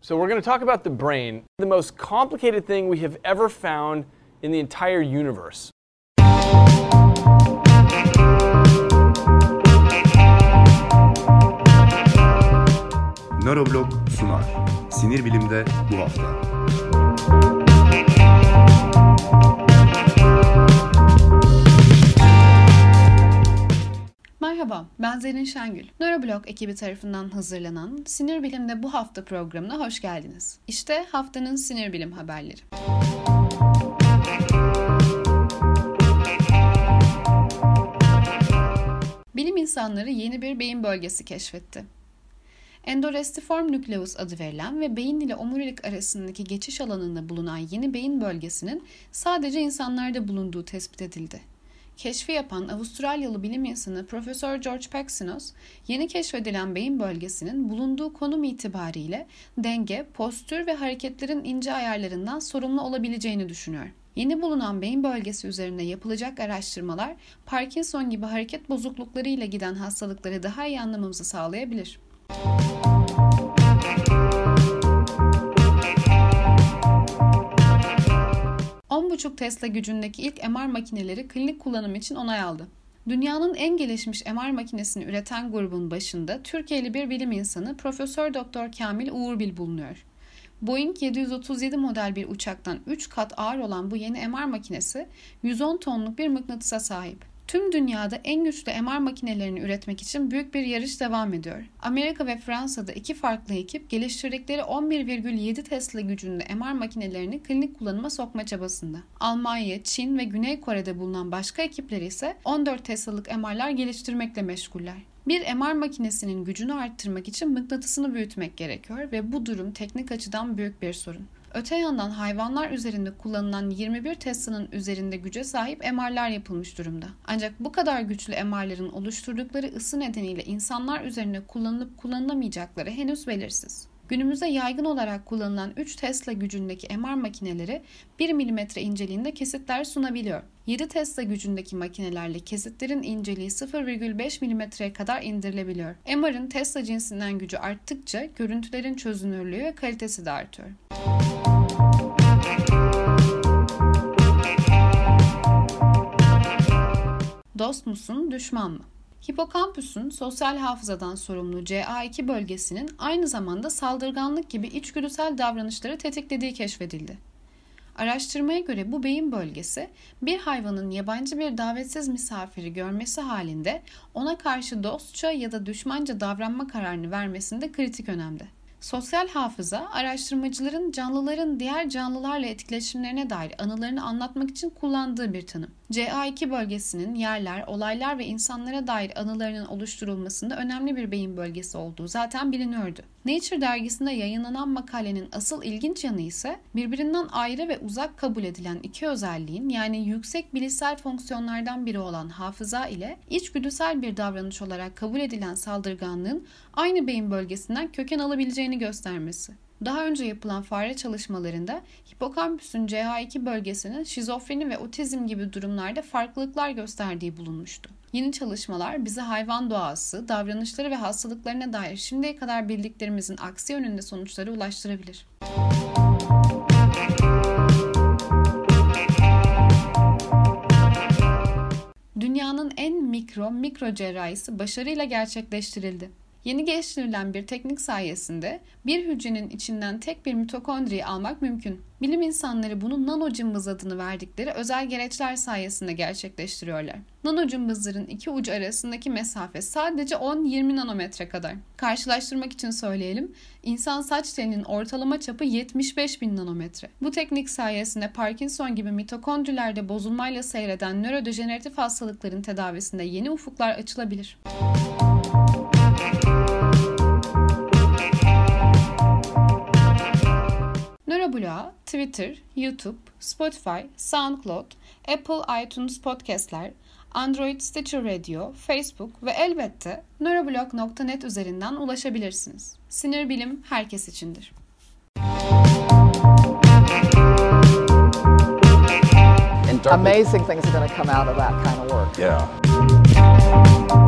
So, we're going to talk about the brain, the most complicated thing we have ever found in the entire universe. Sunar. Sinir bilimde bu hafta. Ben Zerrin Şengül. Nöroblog ekibi tarafından hazırlanan Sinir Bilim'de bu hafta programına hoş geldiniz. İşte haftanın sinir bilim haberleri. Bilim insanları yeni bir beyin bölgesi keşfetti. Endorestiform nükleus adı verilen ve beyin ile omurilik arasındaki geçiş alanında bulunan yeni beyin bölgesinin sadece insanlarda bulunduğu tespit edildi. Keşfi yapan Avustralyalı bilim insanı Profesör George Paxinos, yeni keşfedilen beyin bölgesinin bulunduğu konum itibariyle denge, postür ve hareketlerin ince ayarlarından sorumlu olabileceğini düşünüyor. Yeni bulunan beyin bölgesi üzerinde yapılacak araştırmalar Parkinson gibi hareket bozuklukları ile giden hastalıkları daha iyi anlamamızı sağlayabilir. 10,5 Tesla gücündeki ilk MR makineleri klinik kullanım için onay aldı. Dünyanın en gelişmiş MR makinesini üreten grubun başında Türkiye'li bir bilim insanı Profesör Doktor Kamil Uğurbil bulunuyor. Boeing 737 model bir uçaktan 3 kat ağır olan bu yeni MR makinesi 110 tonluk bir mıknatısa sahip. Tüm dünyada en güçlü MR makinelerini üretmek için büyük bir yarış devam ediyor. Amerika ve Fransa'da iki farklı ekip geliştirdikleri 11,7 Tesla gücünde MR makinelerini klinik kullanıma sokma çabasında. Almanya, Çin ve Güney Kore'de bulunan başka ekipler ise 14 Tesla'lık MR'lar geliştirmekle meşguller. Bir MR makinesinin gücünü arttırmak için mıknatısını büyütmek gerekiyor ve bu durum teknik açıdan büyük bir sorun. Öte yandan hayvanlar üzerinde kullanılan 21 Tesla'nın üzerinde güce sahip MR'lar yapılmış durumda. Ancak bu kadar güçlü MR'ların oluşturdukları ısı nedeniyle insanlar üzerinde kullanılıp kullanılamayacakları henüz belirsiz. Günümüzde yaygın olarak kullanılan 3 Tesla gücündeki MR makineleri 1 mm inceliğinde kesitler sunabiliyor. 7 Tesla gücündeki makinelerle kesitlerin inceliği 0,5 mm'ye kadar indirilebiliyor. MR'ın Tesla cinsinden gücü arttıkça görüntülerin çözünürlüğü ve kalitesi de artıyor. Dost musun, düşman mı? Hipokampüsün sosyal hafızadan sorumlu CA2 bölgesinin aynı zamanda saldırganlık gibi içgüdüsel davranışları tetiklediği keşfedildi. Araştırmaya göre bu beyin bölgesi bir hayvanın yabancı bir davetsiz misafiri görmesi halinde ona karşı dostça ya da düşmanca davranma kararını vermesinde kritik önemde. Sosyal hafıza, araştırmacıların canlıların diğer canlılarla etkileşimlerine dair anılarını anlatmak için kullandığı bir tanım. CA2 bölgesinin yerler, olaylar ve insanlara dair anılarının oluşturulmasında önemli bir beyin bölgesi olduğu zaten biliniyordu. Nature dergisinde yayınlanan makalenin asıl ilginç yanı ise birbirinden ayrı ve uzak kabul edilen iki özelliğin yani yüksek bilişsel fonksiyonlardan biri olan hafıza ile içgüdüsel bir davranış olarak kabul edilen saldırganlığın aynı beyin bölgesinden köken alabileceğini göstermesi. Daha önce yapılan fare çalışmalarında hipokampüsün CA2 bölgesinin şizofreni ve otizm gibi durumlarda farklılıklar gösterdiği bulunmuştu. Yeni çalışmalar bize hayvan doğası, davranışları ve hastalıklarına dair şimdiye kadar bildiklerimizin aksi yönünde sonuçlara ulaştırabilir. Dünyanın en mikro mikro cerrahisi başarıyla gerçekleştirildi. Yeni geliştirilen bir teknik sayesinde bir hücrenin içinden tek bir mitokondriyi almak mümkün. Bilim insanları bunu nano cımbız adını verdikleri özel gereçler sayesinde gerçekleştiriyorlar. Nano cımbızların iki ucu arasındaki mesafe sadece 10-20 nanometre kadar. Karşılaştırmak için söyleyelim, insan saç telinin ortalama çapı 75 bin nanometre. Bu teknik sayesinde Parkinson gibi mitokondrilerde bozulmayla seyreden nörodejeneratif hastalıkların tedavisinde yeni ufuklar açılabilir. Nöroblog'a Twitter, YouTube, Spotify, SoundCloud, Apple iTunes Podcast'ler, Android Stitcher Radio, Facebook ve elbette nöroblog.net üzerinden ulaşabilirsiniz. Sinir bilim herkes içindir. Amazing things are going to come out of that kind of work. Yeah.